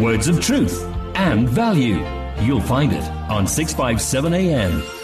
Words of truth and value. You'll find it on 657 AM.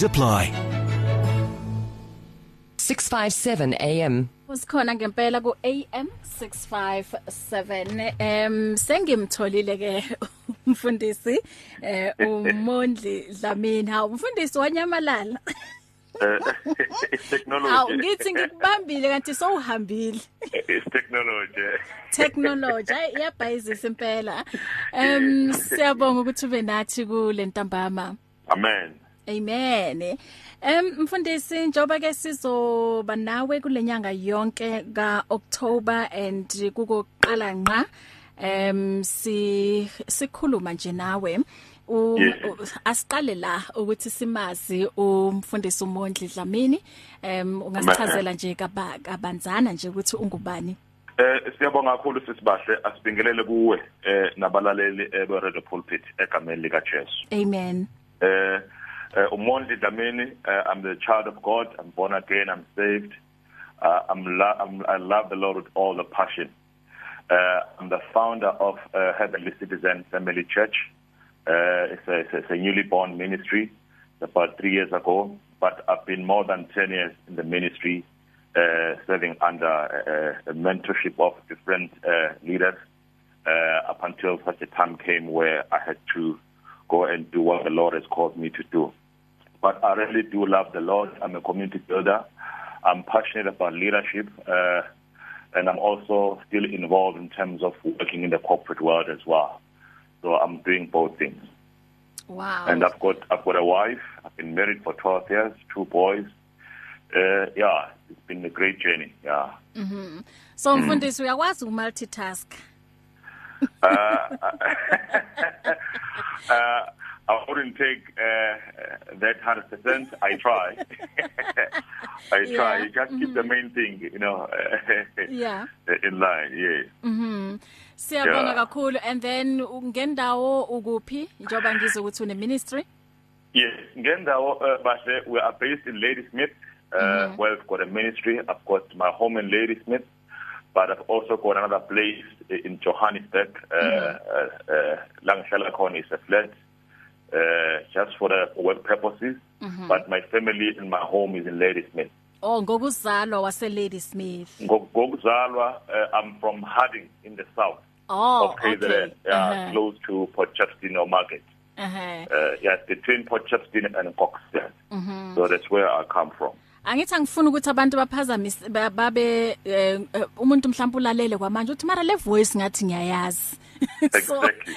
apply. 657 AM. usikhona ngempela ku AM 657 em sengimtholile ke umfundisi eh uMondli Dlamini ha umfundisi wanyamalala It's technology. awu ngithi ngikubambile kanti sowuhambile It's technology. technology Ay, iyabhayizisa impela em siyabonga ukuthi ube nathi kule ntambama Amen. Amen. Em mfundisi njoba ke sizoba nawe kulenyanga yonke kaOctober and kukoqala nqa em si sikhuluma nje nawe. U asiqale la ukuthi simazi umfundisi uMondli Dlamini. Em ungasichazela nje kaba kabanzana nje ukuthi ungubani? Eh siyabonga kakhulu sisibahle asibingelele kuwe eh nabalaleli be Radio Pulpit egameni lika Jesu. Amen. Eh uh, uMondli Dlamini uh, I'm the child of God I'm born again I'm saved uh, I'm, lo- I'm I love the Lord with all the passion. Uh, I'm the founder of uh, Heavenly Citizen Family Church. Uh, it's, a, it's, a, it's a newly born ministry about three years ago, but I've been more than 10 years in the ministry, uh, serving under uh, a mentorship of different uh, leaders uh, up until such a time came where I had to go and do what the Lord has called me to do. But I really do love the Lord. I'm a community builder. I'm passionate about leadership. Uh, and I'm also still involved in terms of working in the corporate world as well. So I'm doing both things. wow And I've got I've got a wife. I've been married for 12 years, two boys. Uh, yeah, it's been a great journey. Yeah. so mfundisi uyakwazi umultitask Uh, I wouldn't take uh, that 100%. I try. I try. Yeah. You just keep the main thing, you know, yeah in line. Yeah. Siyabonga Yeah. kakhulu and then ngendawo ukuphi njoba ngizwe ukuthi une ministry Yes, ngendawo uh, bahle we are based in Ladysmith uh, mm-hmm. where I've got a ministry. I've got my home in Ladysmith, but I've also got another place in Johannesburg. Uh, mm-hmm. uh, uh, Langshalakhon is a flat uh, just for the for work purposes. Mm-hmm. But my family and my home is in Ladysmith. oh ngokuzalwa wase Ladysmith Ngo- Ngokuzalwa, uh, I'm from Harding in the south oh of KZN, okay yeah, uh-huh. close to Port Shepstone or Market. uh-huh. Uh, yeah, between Port Shepstone and Coxton. Mm-hmm. So that's where I come from. angithi angifuni ukuthi abantu baphazamise ba- babe eh, eh, umuntu mhlawumbe ulalele kwamanje uthi mara le voice ngathi ngiyayazi so Exactly.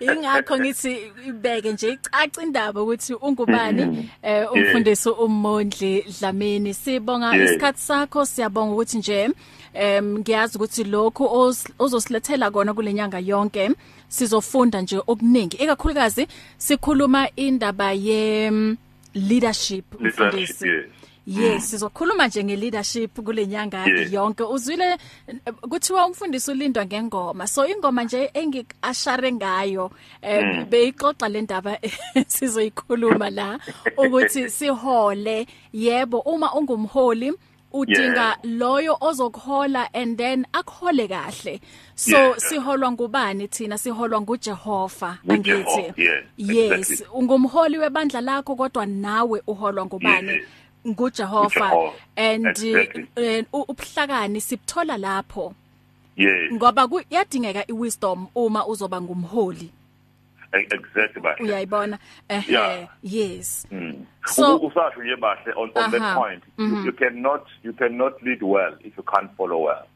ingakho ngithi ibeke nje icaca indaba ukuthi ungubani eh umfundisi uMondli Dlamini. Sibonga Yeah. isikhathi sakho siyabonga ukuthi nje em ngiyazi ukuthi lokho oz- ozosilethela kona kulenyanga yonke sizofunda nje okuningi. Ekakhulukazi sikhuluma indaba ye mm, leadership Leadership, mfundisi yes. Yes, sizokhuluma nje nge-leadership kule nyanga Yes. yonke. Uzwile eh, kuthiwa umfundisi ulindwa ngengoma. So ingoma nje engikashare ngayo eh beyixoxa le ndaba sizoyikhuluma la ukuthi sihole. Yebo, uma ungumholi udinga Yeah. loyo ozokuhola and then akuhole kahle. So Yeah. siholwa ngubani thina? Siholwa nguJehova NguJehova, angithi. yes, Yes, exactly. ungumholi webandla lakho kodwa nawe uholwa ngubani? NguJehova and exactly. eh, u- ubuhlakani sibuthola lapho Yes, ngoba kuyadingeka iwisdom uma uzoba ngumholi e- exactly bahle. uyayibona eh Yeah. yes Mm. So- usasho nje bahle on, on that point. You, you cannot you cannot lead well if you can't follow well.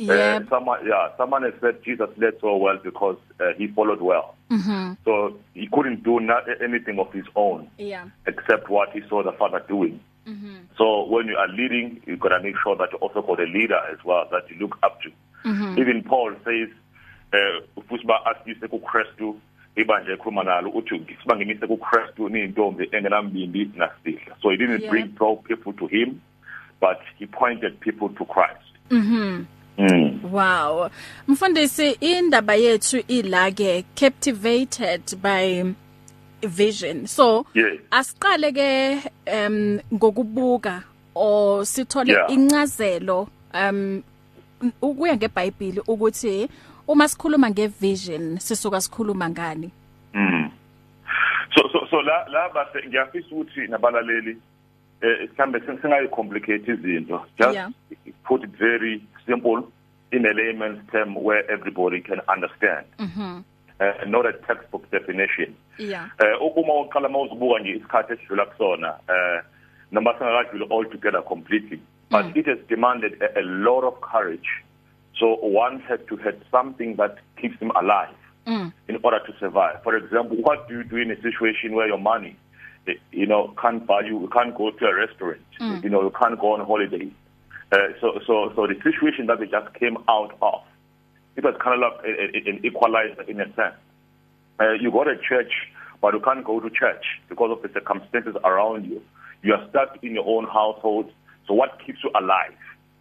Uh, someone yeah, someone has said Jesus led so well because uh, he followed well. Mm-hmm. So he couldn't do not, anything of his own yeah except what he saw the father doing. Mm-hmm. So when you are leading, you got to make sure that you also got a leader as well that you look up to. Mm-hmm. Even Paul says eh futhi ba asise ku Christu ibanje ekhuluma nalo uthi sibangenise ku Christu nintombi engenambimbi nasihla so he didn't Yeah. bring draw people to him but he pointed people to Christ Mhm. mm. Wow. Mfundisi indaba yethu ilake captivated by vision. So asiqale ke um ngokubuka o sithole incazelo um ukuya ngeBhayibheli ukuthi uma sikhuluma ngevision sisuka sikhuluma ngani. Mm. So so so la la base ngiyafisa ukuthi nabalaleli eh mhlambe singayi complicate izinto just Yeah. put it very simple in a layman's term where everybody can understand Mhm. Uh, not a textbook definition Yeah. eh uma uqala mawuzibuka nje isikhathi esidlula kusona eh noma singakadluli all together completely but Mm. it has demanded a, a lot of courage so one had to have something that keeps him alive Mm. in order to survive. For example, what do you do in a situation where your money, eh, you know, can't buy you, you can't go to a restaurant, Mm. you know, you can't go on holiday. Uh, so, so, so the situation that they just came out of, it was kind of like an equalizer in a sense. Uh, you go to church, but you can't go to church because of the circumstances around you. You are stuck in your own household. So, what keeps you alive?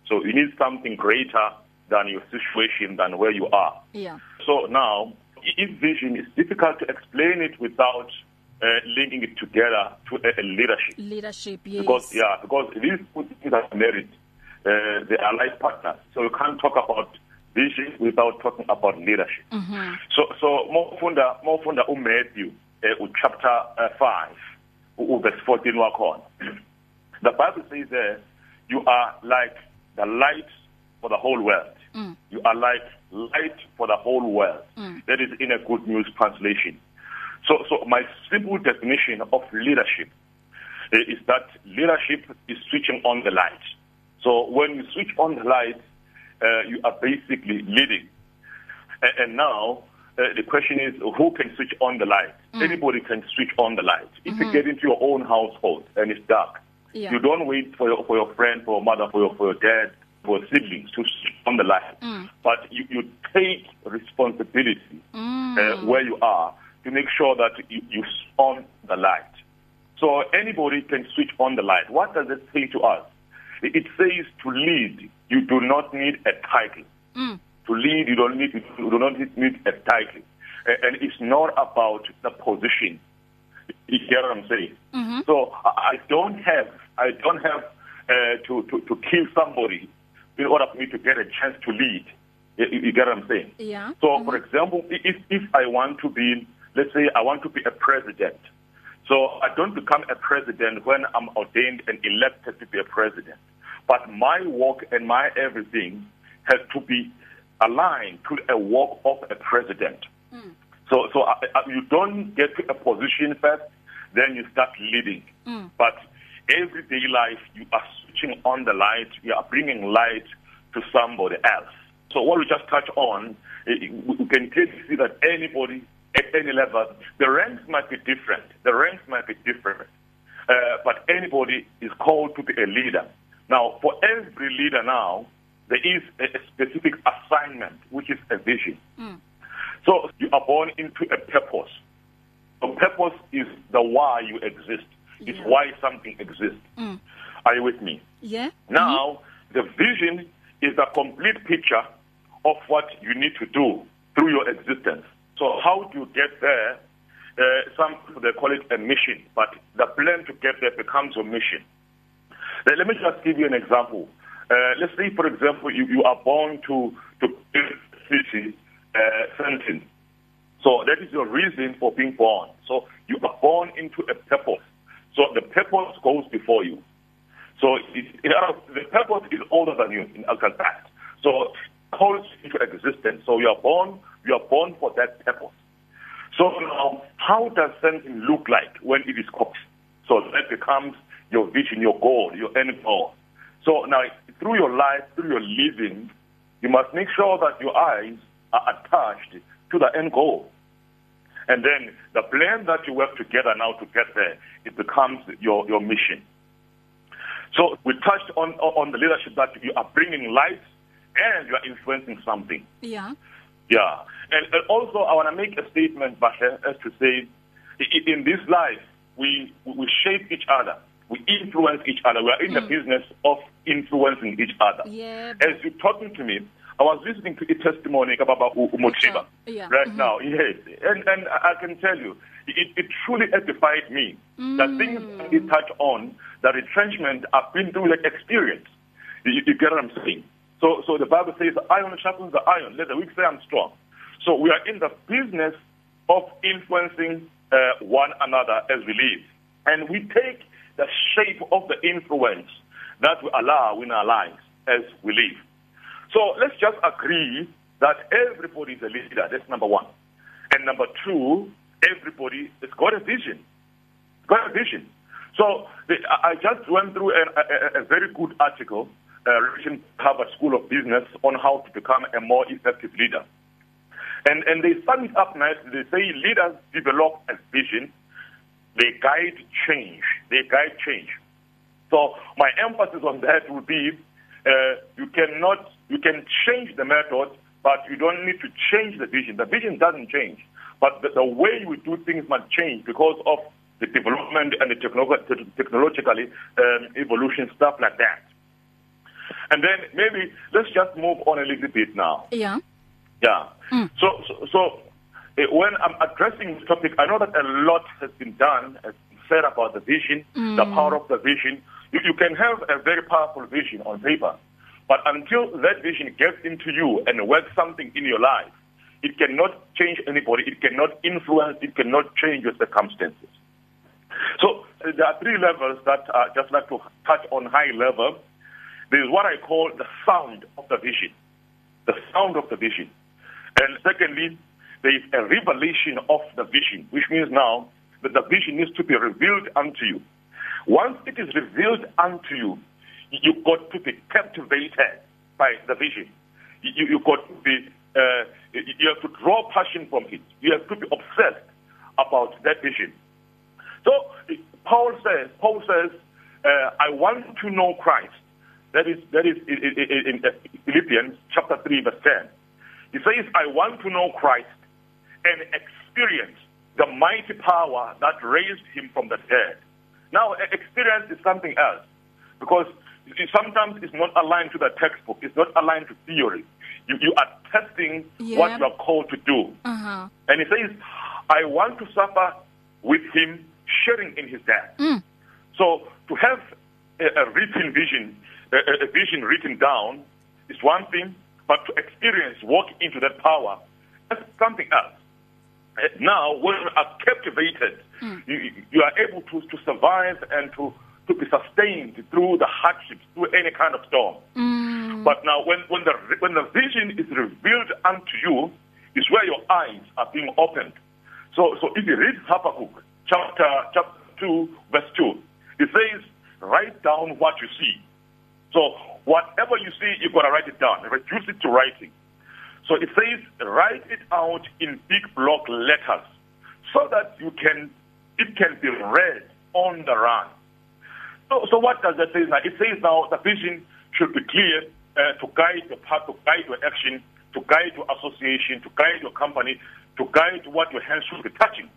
So, you need something greater than your situation, than where you are. Yeah. So now, if vision is difficult to explain it without uh, linking it together to a, a leadership. Leadership yes. Because yeah, because these two things are married. Uh, they are life partners. So you can't talk about vision without talking about leadership. Mhm. So so mofunda mofunda uMatthew uh, chapter uh, 5 u verse 14 wakhona. The Bible says there you are like the light for the whole world. Mm. You are like light for the whole world. Mm. That is in a good news translation. So so my simple definition of leadership uh, is that leadership is switching on the light. So when you switch on the light, uh, you are basically leading. And, and now uh, the question is who can switch on the light? Mm. Anybody can switch on the light. If Mhm. you get into your own household and it's dark, Yeah. you don't wait for your for your friend, for your mother, for your for your dad, for your siblings to switch on the light. Mm. But you, you take responsibility Mm. uh, where you are to make sure that you, you on the light. So anybody can switch on the light. What does it say to us? It says to lead, you do not need a title. Mm. To lead, you don't need you do not need a title, and it's not about the position. You hear what I'm saying? Mhm. So I I don't have I don't have uh, to, to to kill somebody in order for me to get a chance to lead. You, you get what I'm saying? Yeah. So, for example, if if I want to be, let's say, I want to be a president, so I don't become a president when I'm ordained and elected to be a president, but my work and my everything has to be aligned to a work of a president. Mm. So, so I, I, you don't get to a position first, then you start leading. Mm. But everyday life, you are switching on the light, you are bringing light to somebody else. So what we just touched on, eh, we we can clearly see that anybody at any level, the ranks might be different. The ranks might be different. Uh, but anybody is called to be a leader. Now, for every leader now, there is a, specific assignment, which is a vision. Mm. So you are born into a purpose. The purpose is the why you exist. It's Yeah. why something exists. Mm. Are you with me? Yeah. Now, the vision is the complete picture of what you need to do through your existence. So how do you get there? Uh, some they call it a mission, but the plan to get there becomes your mission. Let, let me just give you an example. Uh, let's say, for example, you, you are born to to city, uh, Fenton. So that is your reason for being born. So you are born into a purpose. So the purpose goes before you. So it, it, the purpose is older than you in fact. So calls into existence. So you are born, you are born for that purpose. So now, how does something look like when it is cooked? So that becomes your vision, your goal, your end goal. So now, through your life, through your living, you must make sure that your eyes are attached to the end goal. And then the plan that you work together now to get there, it becomes your, your mission. So we touched on, on the leadership that you are bringing light and you are influencing something. Yeah. Yeah. And, and also, I want to make a statement, Bashe, as to say, in this life, we, we shape each other. We influence each other. We are in the business of influencing each other. Yebo. As you're talking to me, I was listening to a testimony about Umochiba Yeah. right Mhm. now. Yes. And, and I can tell you, it, it truly edified me. The things he touched on, the retrenchment, I've been through that experience. You, you get what I'm saying? So, so the Bible says, iron sharpens the iron. Let the weak say I'm strong. So we are in the business of influencing uh, one another as we live. And we take the shape of the influence that we allow in our lives as we live. So let's just agree that everybody is a leader. That's number one. And number two, everybody has got a vision. Got a vision. So the, I just went through a, a, a very good article uh, written Harvard School of Business on how to become a more effective leader. And, and they sum it up nicely. They say leaders develop a vision, they guide change. They guide change. So my emphasis on that would be uh, you cannot you can change the method, but you don't need to change the vision. The vision doesn't change, but the, the way we do things must change because of the development and the technolo- te- technologically um, evolution stuff like that. And then maybe let's just move on a little bit now. Yeah. Yeah. So, so, so uh, when I'm addressing this topic, I know that a lot has been done, has been said about the vision, the power of the vision. You, you can have a very powerful vision on paper, but until that vision gets into you and works something in your life, it cannot change anybody. It cannot influence. It cannot change your circumstances. So uh, there are three levels that I just like to touch on high level. There is what I call the sound of the vision, the sound of the vision. And secondly, there is a revelation of the vision, which means now that the vision needs to be revealed unto you. Once it is revealed unto you, you've got to be captivated by the vision. You, you've got to be, uh, you have to draw passion from it. You have to be obsessed about that vision. So Paul says, Paul says, uh, I want to know Christ. That is, that is in, in, in Philippians chapter 3, verse 10. He says, I want to know Christ and experience the mighty power that raised him from the dead. Now, e- experience is something else because it- sometimes it's not aligned to the textbook, it's not aligned to theory. You, you are testing what Yeah. you are called to do. Uh-huh. And he says, I want to suffer with him, sharing in his death. So to have a, a written vision, a- a vision written down is one thing, but to experience, walk into that power, that's something else. Now, when you are captivated, you, you are able to, to survive and to, to be sustained through the hardships, through any kind of storm. But now, when, when, the, when the vision is revealed unto you, is where your eyes are being opened. So, so if you read Habakkuk chapter, chapter 2, verse 2, it says, write down what you see. So whatever you see, you've got to write it down. Reduce it to writing. So it says, write it out in big block letters so that you can, it can be read on the run. So, so what does that say now? It says now the vision should be clear uh, to guide your path, to guide your action, to guide your association, to guide your company, to guide what your hands should be touching.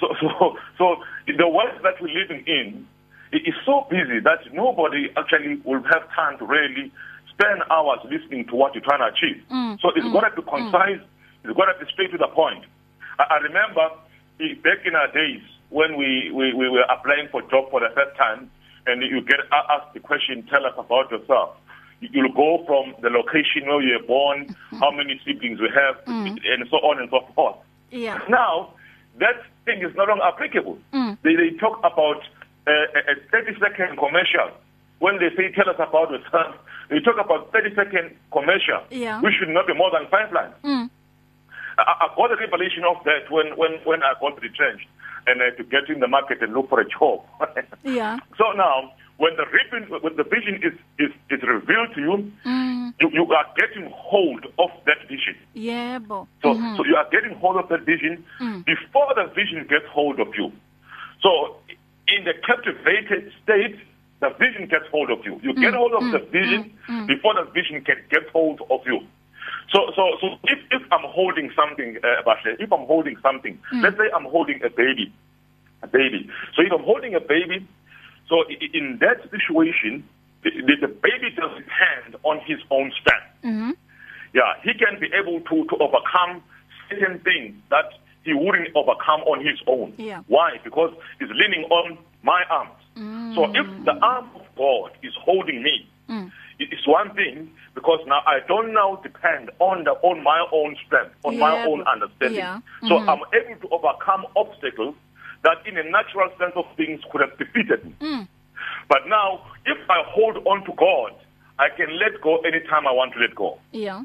So, so, so the world that we're living in it is so busy that nobody actually will have time to really spend hours listening to what you're trying to achieve. so it's got to be concise. It's got to be straight to the point. I, I remember back in our days when we, we, we were applying for job for the first time, and you get asked the question, "Tell us about yourself." You- You'll go from the location where you were born, how many siblings you have, and so on and so forth. Yeah. Now, that thing is no longer applicable. They, they talk about uh, a, a 30 second commercial. When they say, tell us about yourself, they talk about 30 second commercial, Yeah. which should not be more than five lines. I, I got a revelation of that when, when, when I got retrenched and uh, to get in the market and look for a job. Yeah. So now, when the ribbon, when the vision is, is, is revealed to you, you, you are getting hold of that vision. Yebo. So, so you are getting hold of that vision before the vision gets hold of you. So, in the captivated state, the vision gets hold of you. You get hold of the vision before the vision can get hold of you. So, so, so if, if I'm holding something, uh, Bashle, if I'm holding something, mm. let's say I'm holding a baby, a baby. So if I'm holding a baby, so in that situation, the, the baby doesn't depend on his own strength. Mm-hmm. Yeah, he can be able to, to overcome certain things that he wouldn't overcome on his own. Yeah. Why? Because he's leaning on my arms. Mm. So if the arm of God is holding me, mm. it's one thing because now I don't now depend on the on my own strength, on yeah, my own understanding. Yeah. So Mm-hmm. I'm able to overcome obstacles that in a natural sense of things could have defeated me. Mm. But now if I hold on to God, I can let go anytime I want to let go. Yeah.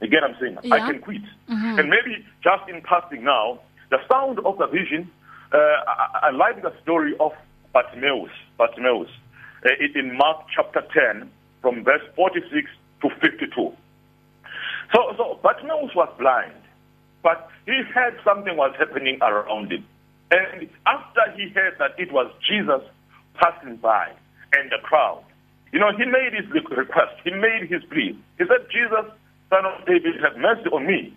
Again, I'm saying Yeah. I can quit. And maybe just in passing now, the sound of the vision, uh, I, I like the story of Bartimaeus, Bartimaeus uh, in Mark chapter 10 from verse 46 to 52. So, so Bartimaeus was blind, but he heard something was happening around him. And after he heard that it was Jesus passing by and the crowd, you know, he made his request. He made his plea. He said, Jesus, son of David, have mercy on me.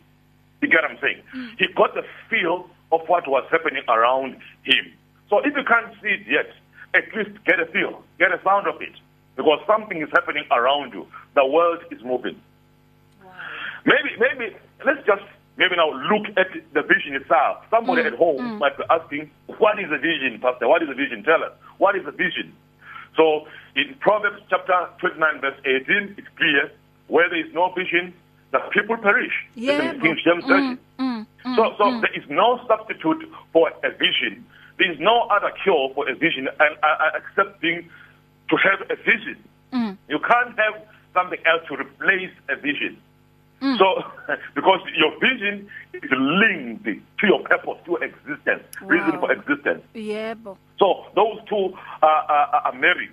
You get what I'm saying? He got the feel of what was happening around him. So if you can't see it yet, at least get a feel, get a sound of it. Because something is happening around you. The world is moving. Maybe, maybe, let's just maybe now look at the vision itself. Somebody at home might be asking, what is a vision, Pastor? What is a vision? Tell us. What is a vision? So in Proverbs chapter 29, verse 18, it's clear where there is no vision, the people perish. Yeah, but- Version. Mm, mm, So, so mm. there is no substitute for a vision. There is no other cure for a vision and uh, uh, except being to have a vision. Mm. You can't have something else to replace a vision. Mm. So, because your vision is linked to your purpose, to your existence, reason Wow. for existence. Yebo. So those two are, are, are married.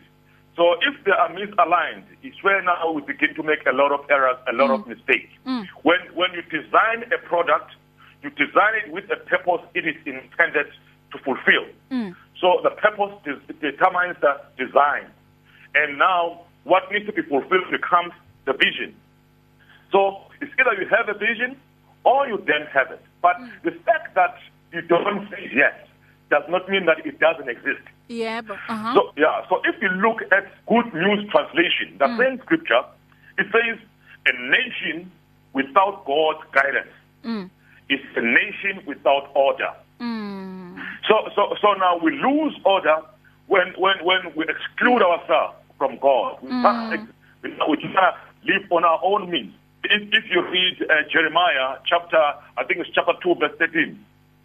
So if they are misaligned, it's where now we begin to make a lot of errors, a lot of mistakes. When when you design a product, you design it with a purpose it is intended to fulfill. So the purpose de- determines the design, and now what needs to be fulfilled becomes the vision. So it's either you have a vision or you don't have it. But the fact that you don't say yes does not mean that it doesn't exist. Yebo. Uh-huh. So yeah, so if you look at Good News Translation, the same scripture, it says a nation without God's guidance is a nation without order. So so so now we lose order when when when we exclude ourselves from God. We can't ex- we cannot live on our own means. If, if you read uh, Jeremiah chapter, I think it's chapter 2 verse 13.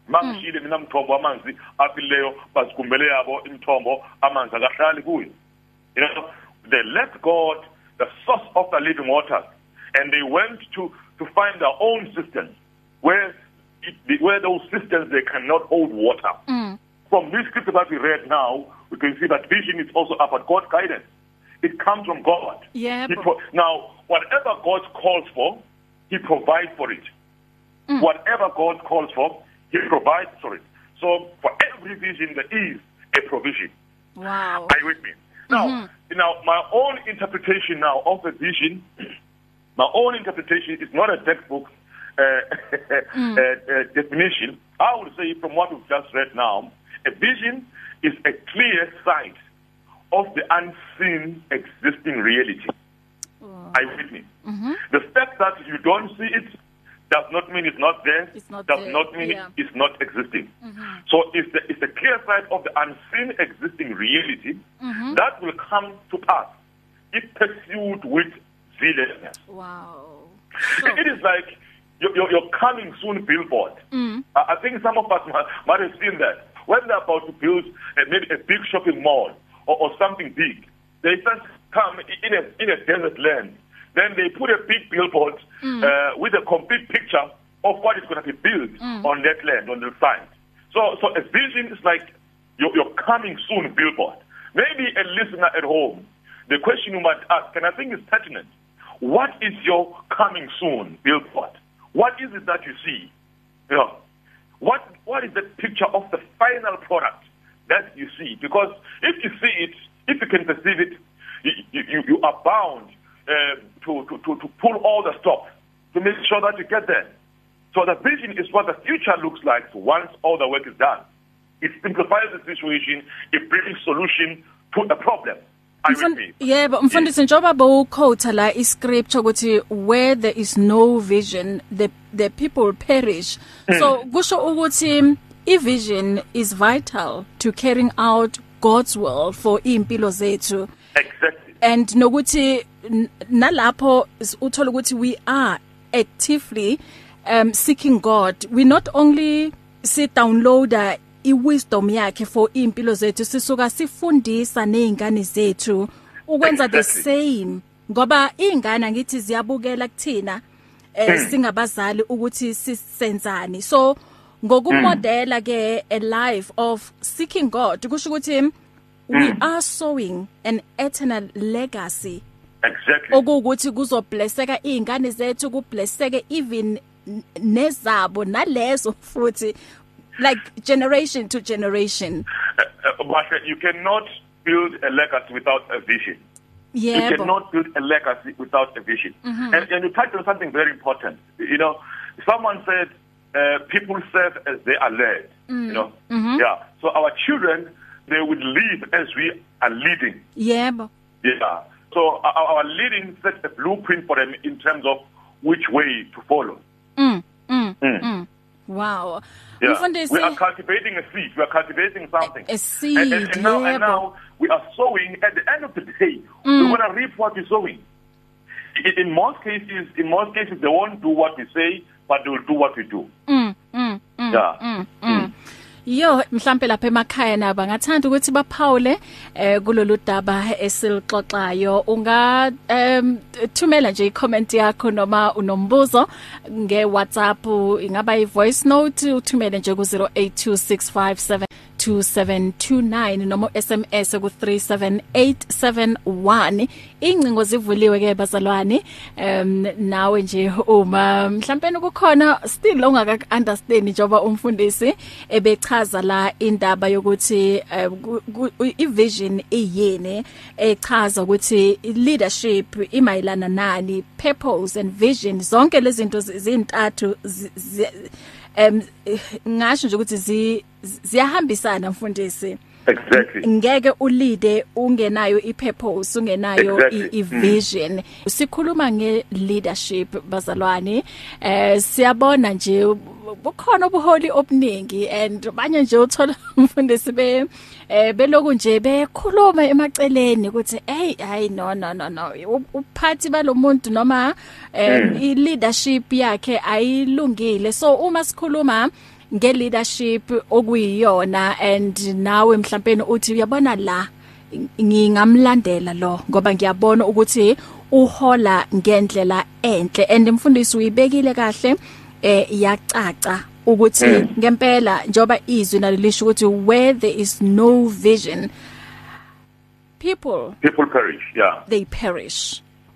mangishile mina mthombo amanzi afileyo bazigumbele yabo imthombo amanzi akahlali kuyo you know they left god the source of the living waters and they went to to find their own systems where it, where those systems they cannot hold water from this scripture that we read now we can see that vision is also about god's guidance it comes from god Yebo. He pro- now whatever god calls for he provides for it whatever God calls for, He provides for it. So for every vision, there is a provision. Wow. Are you with me? Now, now my own interpretation now of a vision, my own interpretation is not a textbook uh, uh, uh, definition. I would say from what we've just read now, a vision is a clear sight of the unseen existing reality. Are you with me? The fact that you don't see it does not mean it's not there. It's not does there, not mean yeah. it's not existing. So it's the, it's the clear sight of the unseen existing reality that will come to pass if pursued with zealousness. Wow. It is like your, your, your coming soon billboard. Mm. I, I think some of us might, might have seen that. When they're about to build a, maybe a big shopping mall or, or something big, they first come in a, in a desert land. Then they put a big billboard Mm. uh, with a complete picture of what is going to be built Mm. on that land, on the site. So, so a vision is like your, your coming soon billboard. Maybe a listener at home, the question you might ask, and I think is pertinent, what is your coming soon billboard? What is it that you see? You know, what what is the picture of the final product that you see? Because if you see it, if you can perceive it, you, you, you are bound uh, to, to, to, to pull all the stops, to make sure that you get there. So the vision is what the future looks like once all the work is done. It simplifies the situation, it brings solution to a problem. Yebo mfundisi njoba bowuquote la iscripture ukuthi where there is no vision the the people perish. So kusho ukuthi i vision is vital to carrying out God's will for impilo zethu. Exactly. and nokuthi nalapho uthola ukuthi we are actively um seeking God. We not only sit downloader iwisdom yakhe for impilo zethu sisuka sifundisa nezingane zethu ukwenza the Exactly. same. Ngoba ingane ngithi ziyabukela kuthina eh singabazali ukuthi sisenzani. So ngokumodela ke a life of seeking God kusho ukuthi we are sowing an eternal legacy. Exactly. okuwukuthi kuzoblesseka izingane zethu kublesseke even n- nezabo nalezo futhi like generation to generation Uh, uh, Basha, you cannot build a legacy without a vision. You yebo cannot build a legacy without a vision. Mm-hmm. And, and you touched on something very important. You know, someone said uh, people serve as they are led. Mm. You know, mm-hmm. yeah. So our children, they would lead as we are leading. yebo Yeah. So our, our leading sets a blueprint for them in terms of which way to follow. Wow Yeah. mfundisi We are cultivating a seed. We are cultivating something. A- seed, And, and, and, now, and now we are sowing. At the end of the day, Mm. we want to reap what we're sowing. In, in most cases, in most cases, they won't do what we say, but they will do what we do. Mm, mm, mm, yeah. Mm. Yo mhlambe lapha emakhaya naba ngathanda ukuthi baphawule eh kulolu daba esilixoxayo. Unga em thumela nje i-comment yakho noma unombuzo nge WhatsApp ingaba i-voice note uthumele nje ku 082657 2729 noma SMS ku 37871 incingo zivuliwe ke bazalwane. Um nawe nje uma mhlawumbe kukhona still ongaka understand njoba umfundisi ebechaza la indaba yokuthi eh, ku- ku- i vision iyini echaza ukuthi leadership imayilana nani purpose and vision zonke lezi zinto zi- zintathu zi- zi- em ngasho nje ukuthi zi ziyahambisana mfundisi. Exactly. ngeke ulide ungenayo ipurpose ungenayo Exactly. i vision. Sikhuluma nge leadership bazalwane. Eh siyabona nje bukhona ubuholi obuningi and banye nje uthola umfundisi be eh beloku nje bekhuluma emaceleni ukuthi hey hayi no no no no. Uphathi balomuntu noma eh i leadership yakhe ayilungile. So uma sikhuluma nge leadership okuyiyona and nawe mhlawumbe uthi uyabona la ngingamlandela lo ngoba ngiyabona ukuthi uhola ngendlela enhle and imfundiso uyibekile kahle eh iyacaca ukuthi ngempela njoba izwi nalilisho ukuthi where there is no vision people People perish. Yeah. they perish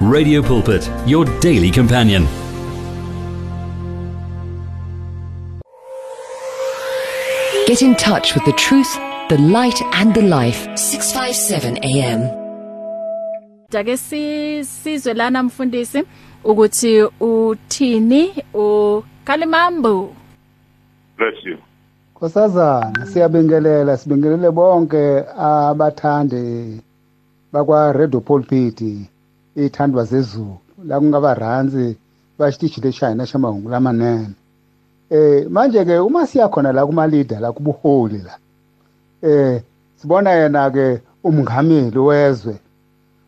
Radio Pulpit, your daily companion. Get in touch with the truth, the light, and the life. 657 AM. Dake si sizwe lana mfundisi ukuthi uthini u Kalimambo Bless you. Nkosazana siyabingelela sibingelele bonke abathandi bakwa Radio Pulpit ithandwa zezulu la kungaba ranzi bashitishi leshayina shamahungu lamanene eh manje ke uma siya khona la kuma leader la kubuholi la eh sibona yena ke umngameli wezwe.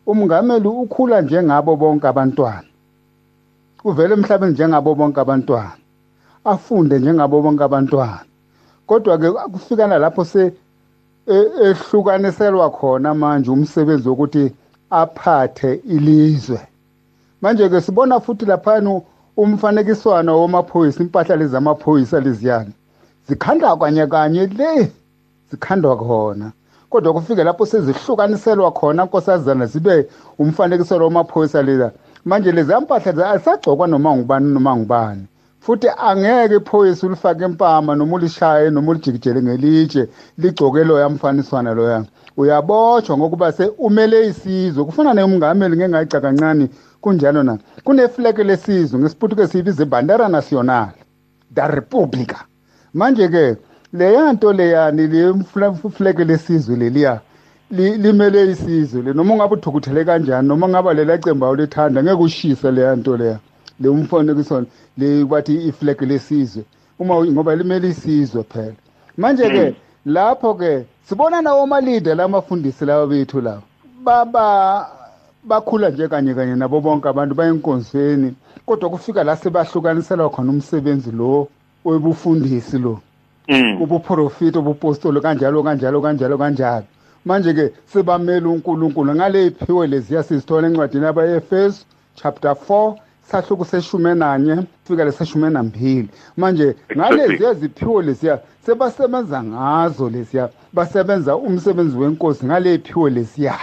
Umngameli ukhula njengabo bonke abantwana uvele emhlabeni njengabo bonke abantwana afunde njengabo bonke abantwana. Kodwa ke kufika lapho se e- ehlukaniselwa khona manje umsebenzi wokuthi aphathe ilizwe. Manje ke sibona futhi laphana umfanekiswana wamaphoyisa impahla lezi zamaphoyisa leziyana. Zikhandwa kanye kanye le zikhandwa khona. Kodwa kufike lapho sezihlukaniselwa khona nkosazana zibe umfanekiselo wamaphoyisa leza manje lezi mpahla azisagcokwa noma ngubani noma ngubani. Futhi angeke iphoyisa ulifake empama noma ulishaye noma ulijikijele ngelitshe ligcoke loya mfaniswana loya. Uyabotshwa ngokuba se umele isizwe kufana neumngameli ngeke ngayica kancane kunjalo na? Kunefleke lesizwe ngesiputuke siyibiza ibandera national da republica. Manje ke leya nto leyani lefleke lesizwe leliya limele isizwe le. Noma ungabe uthukuthele kanjani noma ngaba lela cemba ulithanda ngeke ushise leya nto leya le umfanekiso. Le bathi iflegi lesizwe uma ngoba limele isizwe phela. Manje ke lapho ke sibona nawo amalide lamafundisi lawa bethu lawa baba bakhula nje kanye kanye nabo bonke abantu bayenkonzweni kodwa kufika la sebahlukaniselwa khona umsebenzi lo webufundisi lo. Ubuprofiti ubupostoli kanjalo kanjalo kanjalo kanjalo. Manje ke sebamela uNkulunkulu. Ngale iphiwe leziya sizithola encwadini yabaEfesu chapter 4 sahluko seshumi nanye fika leseshumi nambili manje ngaleziya ziphiwo leziya sebasebenza ngazo leziya basebenza umsebenzi wenkosi ngale iphiwo leziya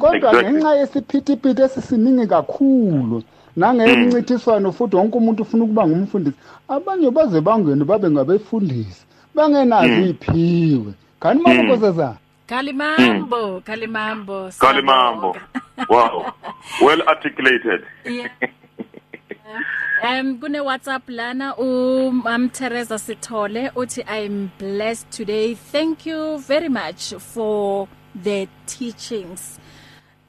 kodwa ngenxa yesiphithiphithi esisiningi kakhulu nangemncintiswano futhi wonke umuntu ufuna ukuba ngumfundisi abanye baze bangene babe ngabefundisi bangenazo iphiwe kanti mabukozazana Kalimambo, Kalimambo. Kalimambo. Wow. Well articulated. Yeah. Um kune WhatsApp lana uMam Teresa Sithole uthi I'm blessed today. Thank you very much for the teachings.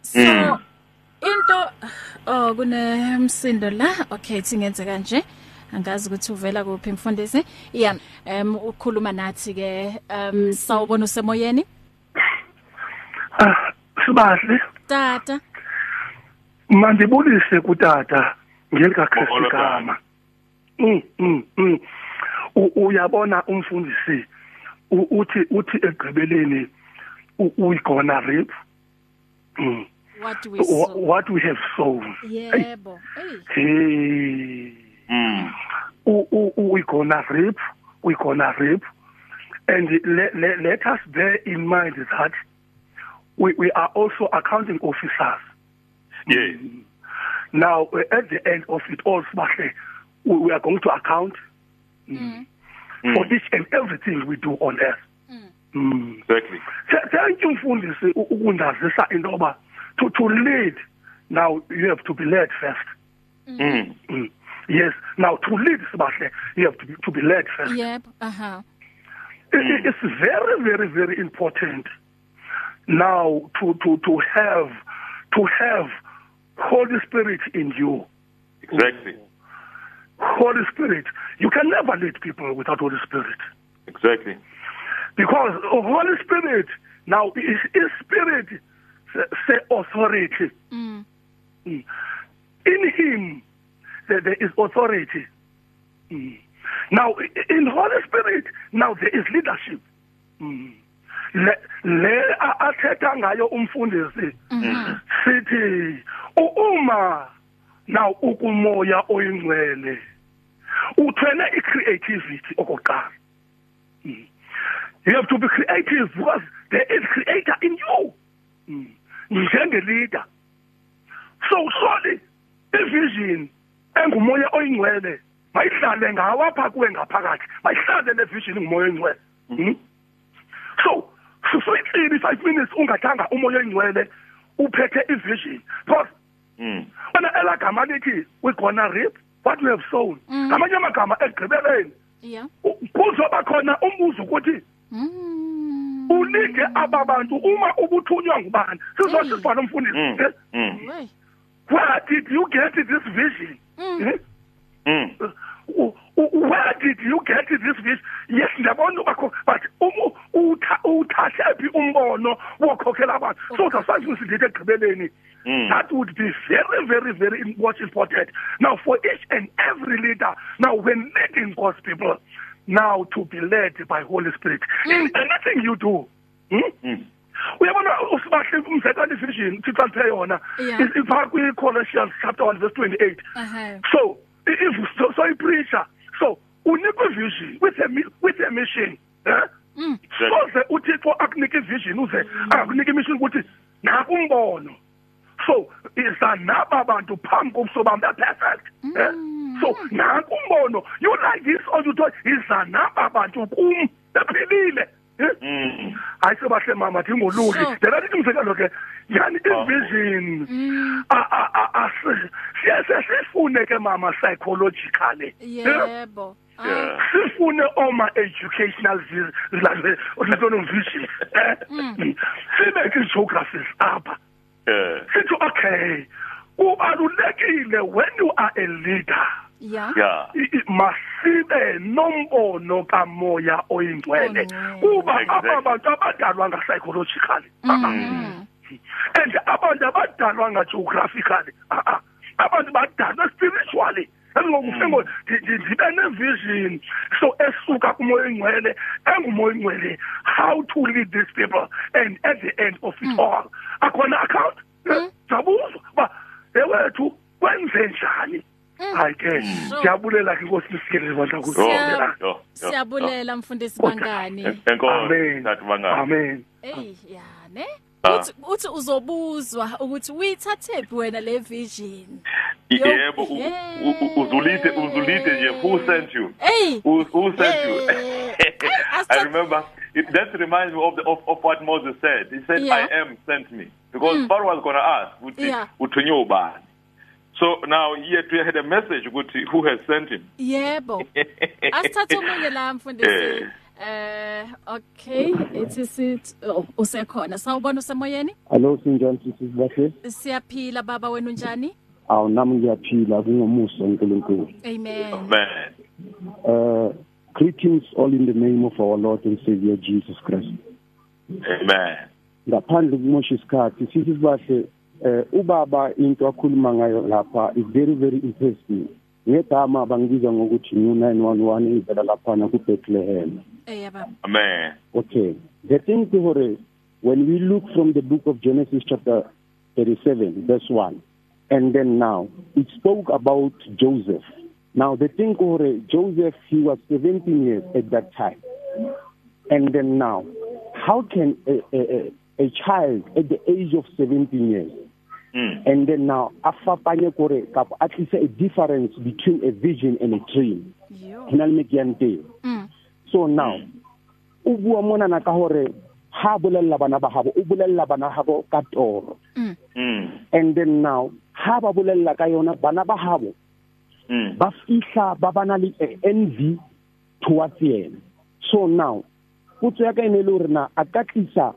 So mm. into oh kune msindo la? Okay singenze kanje angazi ukuthi uvela kuphi mfundisi. Yeah um ukhuluma nathi ke um sawubona usemoyeni? Ah, sibahle. Tata. Mandibulise kutata. ngelikaKristu igama mm mm mm. Uyabona umfundisi uthi uthi egqibeleni u- we gonna reap mm. What we saw what we have sown. Yebo hey. Hey. Mm. u- u- u- we gonna reap we gonna reap and let, let, let us bear in mind that we, we are also accounting officers. Yes. Now, uh, at the end of it all, Sibahle, we, we are going to account Mm. for each and everything we do on earth. Mm. Exactly. Th- Thank you, Mfundisi, ukundazisa into yoba to to lead. Now you have to be led first. Mm. Mm. Yes. Now to lead, Sibahle, you have to be, to be led first. yebo aha It- it- It's very, very, very important now to to to have to have Holy Spirit in you. Exactly. Holy Spirit. You can never lead people without Holy Spirit. Exactly. Because Holy Spirit, now is, is Spirit, say, authority. mm. Mm. In Him, there, there is authority. Mm. Now, in Holy Spirit, now there is leadership. Mm. Le le athetha ngayo umfundisi sithi u- uma now ukumoya oyingcwele uthwele i-creativity okokuqala Mm. you have to be creative because there is creator in you Mm. njengeleader so surely ivision engumoya oyingcwele mayihlale ngawapha kuwe ngaphakathi mayihlale le vision ngumoya oyingcwele Mm. so it's 5 minutes ungathanga umoya oyingcwele uphethe ivision because Mm. wena elagama lithi we gonna reap what we have sown ngamanye amagama egqibeleni yeah kuzoba khona umbuzo ukuthi mm unike aba bantu uma ubuthunywa ngubani sizosho Mm. sibhala umfundisi Mm. Mm. where did you get this vision Mm. Eh? Mm. Where did you get this vision yes ndiyabona ubakho but um- utha- uthathe phi umbono wokhokhela abantu so zasanje sidithi ekugqibeleni Mm. That would be very, very, very what's important. Now, for each and every leader, now when leading God's people, now to be led by Holy Spirit mm. in anything you do. Hmm? Mm. uyabona usibahle umzekani vision aliphe yona ipha kwi Colossians chapter 1 verse 28 uh -huh. so if so, so ipreacher so unikwe vision with a with a mission eh? Mm. soze uthixo akunike vision uze akakunike mission ukuthi naku umbono so isa naba bantu phambi kobuso bami they're perfect eh? So naku umbono you like this or you thought isa naba bantu kum bephilile? Mm. Hayi sebahle mama thi ngoluli dela lithi umsekelo ke yani ivision mm. a a a siyase sifune ke mama psychologically. Yebo. Sifune oma educational learning vision. Eh mm. sibe ke geographies apha. Sithi okay kubalulekile when you are a leader. Yeah yeah masibe nombono kamoya oyingcwele. Kuba abantu abadalwa nga psychologically mm-hmm. and abantu abadalwa nga geographically abantu badalwa spiritually. Engokufengo ndibe nevision. So esuka kumoya oyingcwele engumoya oyingcwele how to lead these people. And at the end of it mm. all akhona account. Jabuzwa ba ewethu kwenze njani. Hayi ke siyabulela ke inkosi isikelele bandla kuzo siyabulela. Mfundisi bangani enkosi thathu bangani amen. Hey ya ne? Ah. uthi uthi uzobuzwa ukuthi uyithathe phi wena le vision? Yebo uzulite uzulite nje. Who sent you? Who, who sent you? I remember it, that reminds me of the of, of what Moses said. He said yeah. i am sent me. Because mm. Pharaoh was going to ask uthi uthunye ubani? So now yet we had a message ukuthi who has sent him. Yebo. Asithathe umunye la mfundisi. Eh okay, ithi sithi oh, usekhona. Sawubona usemoyeni? Hello sinjani sithi bahle? Siyaphila baba wena unjani? Awu nami ngiyaphila kungomuso uNkulunkulu. Amen. Amen. Uh greetings all in the name of our Lord and Savior Jesus Christ. Amen. Ngaphandle kumosha isikhathi sithi sibahle eh ubaba into akhuluma ngayo lapha is very very interesting. Ngegama bangibiza ngokuthi new 911 ivela lapha na ku Bethlehem eh baba. Amen. Okay. The thing to hore when we look from the book of Genesis chapter 37 verse 1 and then now it spoke about Joseph. Now the thing hore Joseph he was 17 years at that time. And then now how can a, a, a, a child at the age of 17 years Mm. And then now afapanye kore kapo at least a difference between a vision and a dream. Hina le mekiante. Mm. So now o bua mona na ka hore ha bolella bana ba habo o bolella bana habo ka toro. Mm. Mm. And then now ha ba bolella ka yona bana ba habo. Mm. Ba fihla ba bana le envy towards yena. So now potso ya ka ene le hore na a ka tlisa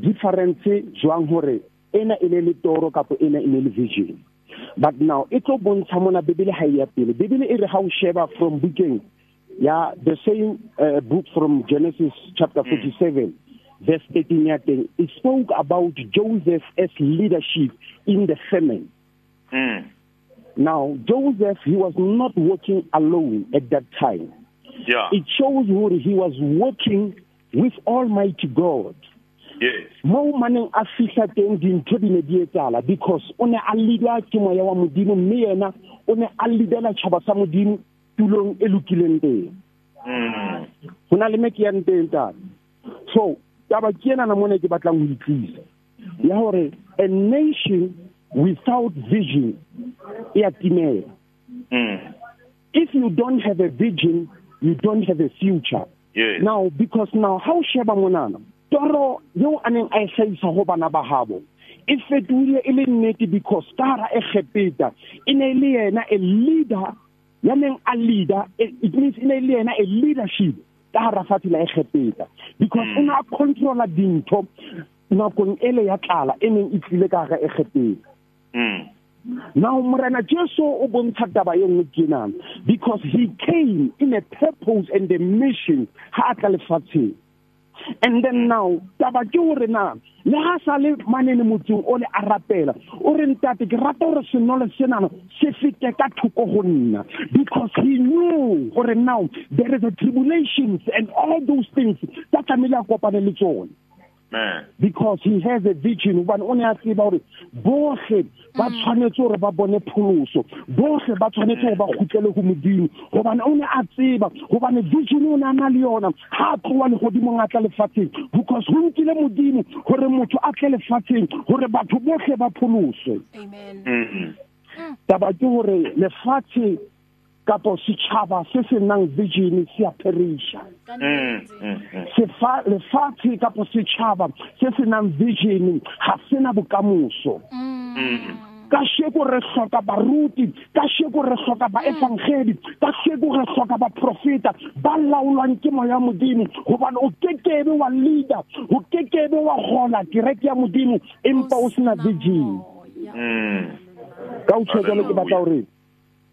difference jwang hore ena e ne le toro kapo ena e ne le vision but now e tlo bontsha mona bebele ha ya pele. Bebele e re ha o sheba from booking ya the same uh, book from Genesis chapter 47 mm. verse 13 ya teng. It spoke about Joseph as leadership in the famine. Mm. now Joseph he was not working alone at that time. Yeah. It shows who he was working with almighty God. Yes. Mo maneng a fihla teng dintho di ne di etsala because o ne a leader ke moya wa modimo mme yena o ne a leadela tšhaba sa modimo tulong e lokileng teng. Mm go na le me ke ya nteng tata so taba ke ena na mone ke batlang go itlisa ya hore a nation without vision e a timela. Mm if you don't have a vision you don't have a future. Yes. Now because now how sheba monana toro yo aneng a hlahisa go bana ba habo e fetoile e le nnete because tara e khepeta e ne le yena a leader ya neng a leader it means e ne le yena a leadership tara fatila e khepeta because Mm. o na controla dintho nakong ele ya tlala e neng e tlile ka ga e khepeta mm. Now morena jesu o bontsha taba ye nngwe ke nana because he came in a purpose and a mission ha a tla lefatsheng. And then now taba ke hore na le ha sa le manene motseng o le a rapela o re ntate ke rata hore senole senana se fete ka thoko go nna. Because he knew hore now there is a tribulations and all those things tsa tlamehile a kopane le tsone man because he has a vision. Hobane o ne a tseba hore bohle ba tshwanetse hore ba bone pholoso. Bohle ba tshwanetse hore ba kgutlele go modimo. Hobane o ne a tseba hobane vision o ne a na le yona ha a tloa legodimong a tla lefatsheng. Because go nkile modimo hore motho a tle lefatsheng hore batho bohle ba pholoswe amen. Mm. Taba ke hore lefatshe kapo setšhaba se se nang vision se a perisha mm mm sefa lefatshe kapo setšhaba se se nang vision ga se na bokamoso. Ka sheko re hloka baruti ka sheko re hloka baevangeli ka sheko re hloka baprofeta ba laolwang ke moya modimo. Gobane o kekebe wa leader o kekebe wa gola kereke ya modimo empa o sena vision mm. Ka o tshwetselo ke batla gore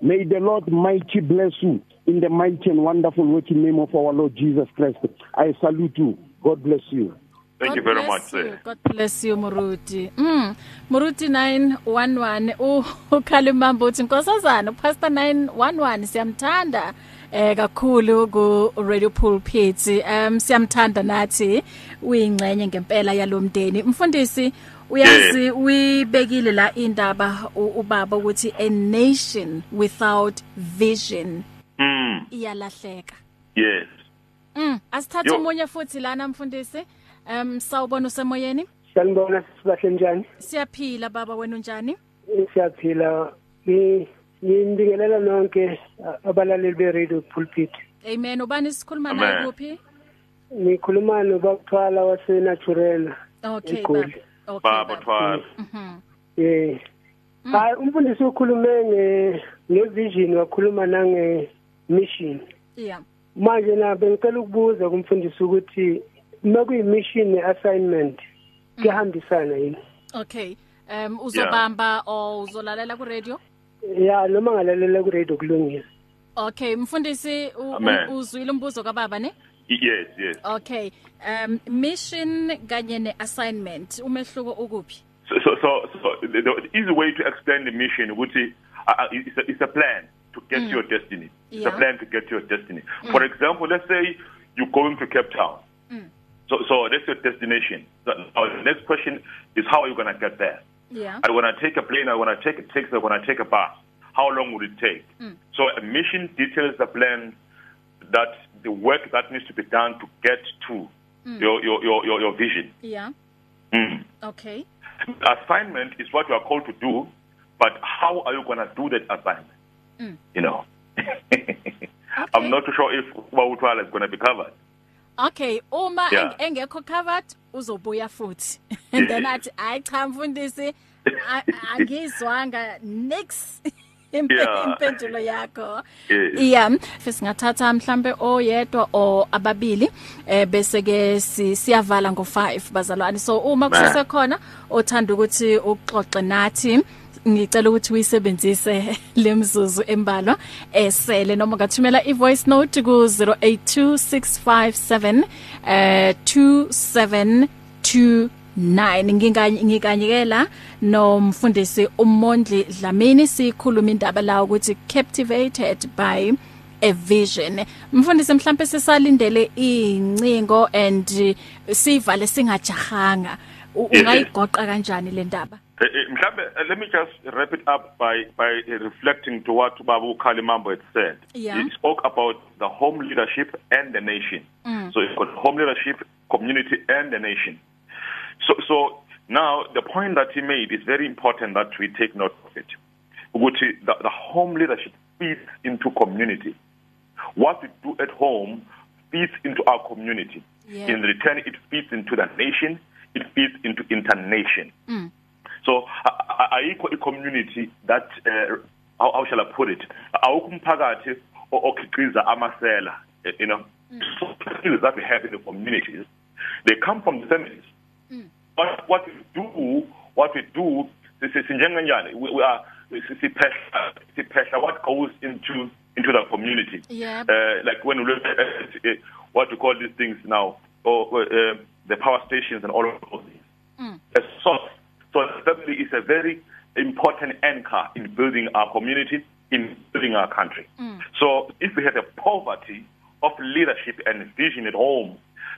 may the lord mighty bless you in the mighty and wonderful working name of our lord jesus christ i salute you god bless you thank you God very much bless you. sir God bless you Muruti. Mm. Muruti 911 u ukhalimamba uthi nkosazana pastor 911 siyamthanda eh kakhulu ku Radio Pulpit. Um siyamthanda nathi uyingcenye ngempela yalomdeni. Mfundisi uyazi uyibekile la indaba u- ubaba ukuthi a nation without vision mm iyalahleka. yes Mm, asithathe Yo. umunye futhi lana mfundisi. Um sawubona usemoyeni? Sanibona sibahle njani? Siyaphila baba wena unjani? Siyaphila. Ni ngibingelela nonke a- abalaleli be Radio Pulpit. Amen. Ubani sikhuluma Amen. naye kuphi? Ngikhuluma nobakuthwala wase Naturela. Okay Egoli. baba. Okay baba thwala Mhm. Eh. Hayi umfundisi ukhulume nge ngevision wakhuluma nange mission. Yeah. Manje na bengicela ukubuza kumfundisi ukuthi uma kuyi mission assignment kuyahambisana yini? Okay. Um uzobamba o uzolalela ku radio? Ya noma ngalalela ku radio kulungile. Okay, mfundisi uzwile umbuzo kababa ne? Yes yes. Okay. Um mission kanye ne assignment umehluko ukuphi? so so so, so the, the easy way to explain the mission ukuthi uh, uh, it's, a, it's a plan to get to your destiny. It's Yeah. a plan to get to your destiny. For example let's say you're going to Cape Town. So so that's your destination. So, the next question is how are you going to get there? Yeah. I want to take a plane I want to take a taxi I want to take a bus. How long would it take? So a mission details the plan that the work that needs to be done to get to your, your your your your vision Yeah. mm. Okay. assignment is what you are called to do, but how are you going to do that assignment? You know, I'm not too sure if Wawutwala is going to be covered. Okay, uma Yeah. eng- engekho covered uzobuya futhi. And then athi ay cha mfundisi angizwanga nix. impendulo yakho. Iya singathatha mhlambe oyedwa or ababili eh bese ke siyavala ngo5 bazalwane. So uma kusese khona othanda ukuthi uxoxe nathi ngicela ukuthi uyisebenzise lemzuzu embalwa esele. Noma ngathumela ivoice note ku 082657 eh 2722 9 nginganyikela nomfundisi uMondli Dlamini sikhuluma indaba la ukuthi captivated by a vision mfundisi mhlambe sisalindele incingo and sivale singajahanga eh, eh. ungayigoqa kanjani le ndaba eh, mhlambe let me just wrap it up by by reflecting to what Babu Kalimambo had said yeah. he spoke about the home leadership and the nation mm. so you've got home leadership community and the nation mm. So so now the point that he made is very important that we take note of it. Ukuthi the, the home leadership feeds into community. What we do at home feeds into our community. Yeah. In return, it feeds into the nation. It feeds into internation. So a- a- ayikho i-community that uh, how, how shall I put it? Awukho umphakathi okhiqiza amasela, eh, you know. So the skills that we have in the communities, they come from the families. What what we do, what we do, si- si- sinjenganjani, we, we are si- siphehla siphehla what goes into into the community. Yeah. Uh, like when we look at uh, what we call these things now, or uh, the power stations and all of those things. Mm. A source. So family is a very important anchor in building our community, in building our country. Mm. So if we have a poverty of leadership and vision at home,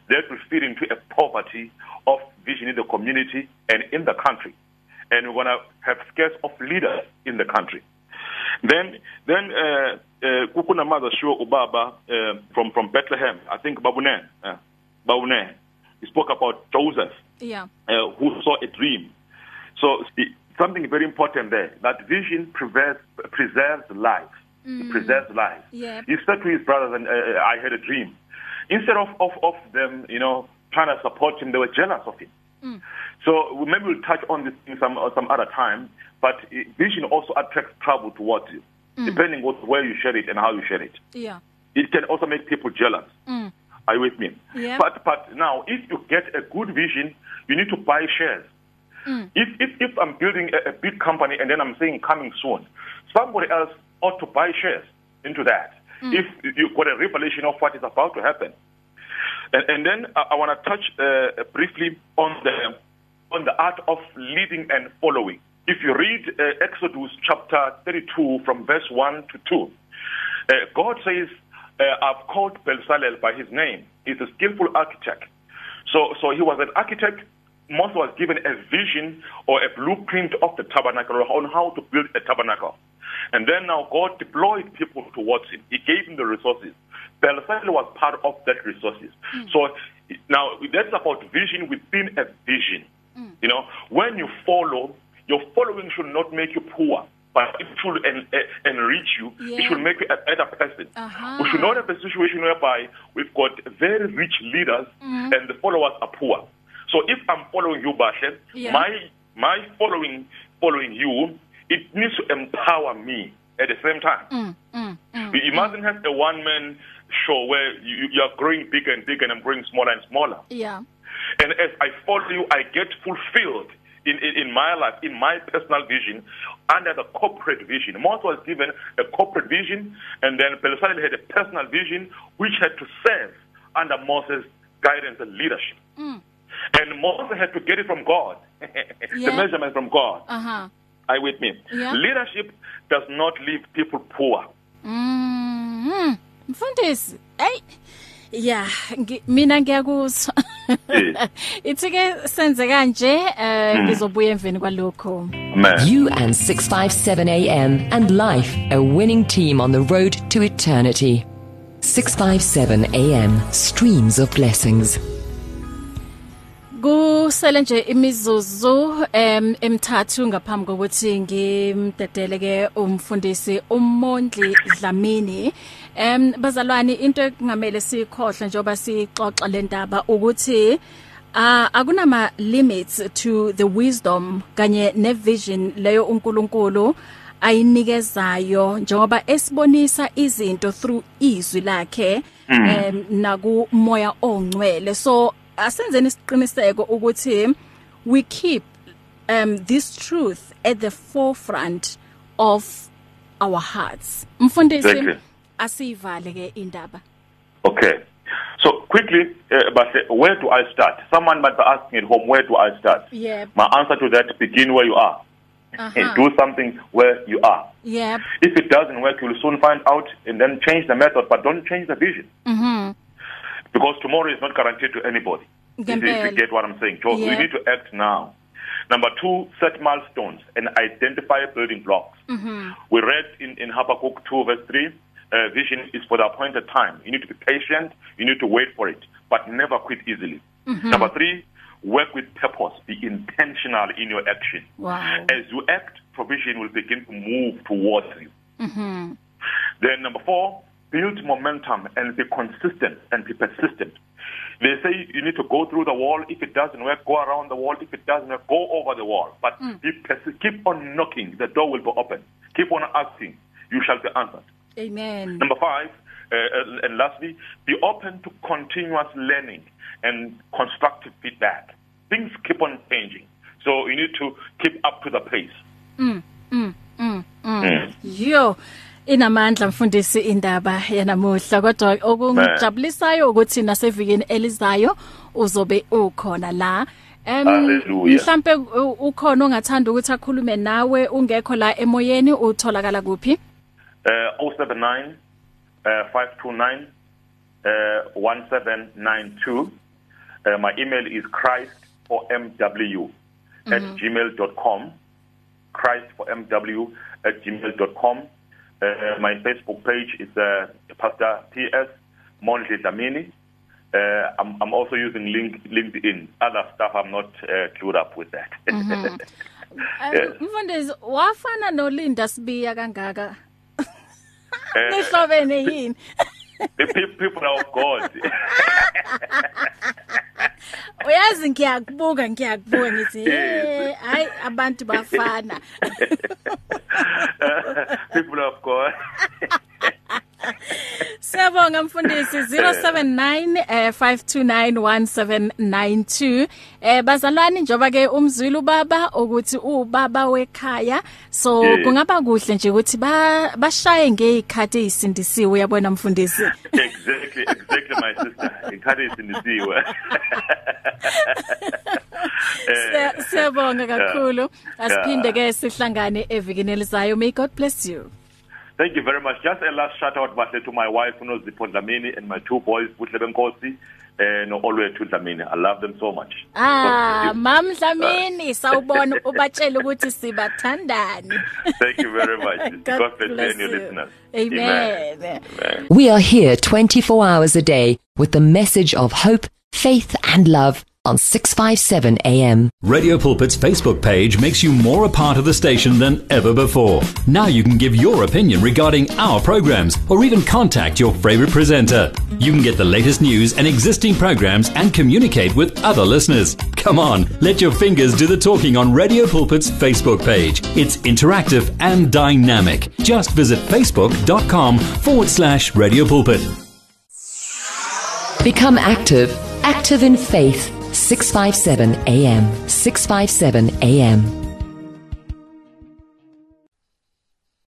that will feed into a poverty of vision in the community and in the country. And we're going to have scarce of leaders in the country. Then, then, uh, uh, kukuna mother sure ubaba uh, from from Bethlehem. I think Babune, uh, Babune. He spoke about Joseph, yeah, uh, who saw a dream. So something very important there. That vision preserves preserves life. Mm. It preserves life. Yeah. He said to his brothers, and uh, I had a dream. Instead of, of of them, you know, trying to support him, they were jealous of him. Mm. So maybe we'll touch on this in some some other time. But vision also attracts trouble towards you, mm. depending on where you share it and how you share it. Yeah. It can also make people jealous. Mm. Are you with me? Yeah. But but now, if you get a good vision, you need to buy shares. Mm. If, if if I'm building a, a big company and then I'm saying coming soon, somebody else ought to buy shares into that. Mm. If you've got a revelation of what is about to happen, and, and then I, I want to touch uh, briefly on the on the art of leading and following. If you read uh, Exodus chapter 32 from verse 1 to 2, uh, God says, uh, I've called Bezalel by his name. He's a skillful architect. So, so he was an architect. Moses was given a vision or a blueprint of the tabernacle on how to build a tabernacle. And then now God deployed people towards him. He gave him the resources. Bezalel was part of that resources. Mm. So now that's about vision within a vision. Mm. You know, when you follow, your following should not make you poor, but it should en- en- enrich you. Yeah. It should make you a better person. Uh-huh. We should not have a situation whereby we've got very rich leaders Mhm. and the followers are poor. So if I'm following you, Bashe, Yeah. my my following following you, it needs to empower me at the same time. Mm, mm, mm, You mustn't have a one man show where you, you are growing bigger and bigger and I'm growing smaller and smaller. Yeah. And as I follow you, I get fulfilled in, in, in my life, in my personal vision, under the corporate vision. Moses was given a corporate vision, and then Bezalel had a personal vision, which had to serve under Moses' guidance and leadership. Mm. And Moses had to get it from God, the Yeah. measurement from God. Uh-huh. Are you with me? Yeah. Leadership does not leave people poor. Mhm. Mfundisi, hey. Yeah, mina ngiyakuzwa. Eh. Ithi ke senze kanje eh Mm. ngizobuya emveni kwalokho. You and 657 AM and life, a winning team on the road to eternity. 657 AM, streams of blessings. Kusele nje imizuzu em emithathu ngaphambi kokuthi ngimdedele ke umfundisi uMondli Dlamini. Em bazalwane into engamele sikhohle njoba sixoxa le ndaba ukuthi Ah akunama limits to the wisdom kanye ne vision leyo uNkulunkulu ayinikezayo njengoba esibonisa izinto through izwi lakhe em naku moya ongcwele so asenzeni isiqiniseko ukuthi we keep um this truth at the forefront of our hearts mfundisi Exactly. asivale ke indaba Okay. So quickly, uh, but uh, where do I start? Someone might be asking at home, where do I start? Yep. My answer to that: begin where you are, Uh-huh. and do something where you are. yep If it doesn't work, you'll soon find out, and then change the method, but don't change the vision mhm because tomorrow is not guaranteed to anybody. If you, get what I'm saying, so Yeah. we need to act now. Number two, set milestones and identify building blocks. mhm We read in, in Habakkuk 2 verse 3, uh, vision is for the appointed time. You need to be patient, you need to wait for it, but never quit easily. Mhm. Number three, work with purpose. Be intentional in your action. wow As you act, provision will begin to move towards you. mhm Then number four, build momentum and be consistent and be persistent. They say you need to go through the wall. If it doesn't work, go around the wall. If it doesn't work, go over the wall. But Mm. be persi- keep on knocking. The door will be open. Keep on asking. You shall be answered. amen Number five, uh, uh, and lastly, be open to continuous learning and constructive feedback. Things keep on changing. So you need to keep up to the pace. mm mm mm mm Mm. yo inamandla mfundisi indaba yanamuhla kodwa okungijabulisayo ukuthi nasevikini elizayo uzobe ukhona la. Mhlambe ukhona ongathanda ukuthi akhulume nawe ungekho la emoyeni utholakala kuphi? Eh 079 eh 529 eh 1792 eh my email is christ4mw@gmail.com mhm. christ4mw@gmail.com Uh, my Facebook page is uh, Pastor PS Mondli Dlamini. Uh, I'm, I'm also using link, LinkedIn. Other stuff, I'm not uh, clued up with that. Mhm. Mfundisi wafana noLinda Sibiya kangaka. Nihlobene yini? The people of God. Uyazi ngiyakubuka ngiyakubuka ngithi hey hayi abantu bafana. people of God. Siyabonga mfundisi. 079 5291792 eh bazalwane njoba ke umzwili ubaba ukuthi ubaba wekhaya. So kungaba kuhle nje ukuthi bashaye ngezikhathi ezisindisiwe uyabona mfundisi? Exactly exactly my sister. Ikhathi ezisindisiwe Siyabonga kakhulu. Asiphinde ke sihlangane evikini elizayo. May God bless you. Thank you very much. Just a last shout out bahle to my wife uNozipho Dlamini and my two boys Buhle Benkosi eh no Olwethu Dlamini. I love them so much. Ah, Mam Dlamini sawubona ubatshela ukuthi sibathandani. Thank you very much. God, God bless bless you. your listeners. Amen. Amen. Amen. We are here 24 hours a day with the message of hope, faith, and love on 657 AM. Radio Pulpit's Facebook page makes you more a part of the station than ever before. Now you can give your opinion regarding our programs or even contact your favorite presenter. You can get the latest news and existing programs and communicate with other listeners. Come on, let your fingers do the talking on Radio Pulpit's Facebook page. It's interactive and dynamic. Just visit facebook.com forward slash Radio Pulpit. Become active, active in faith. 657 AM. 657 AM.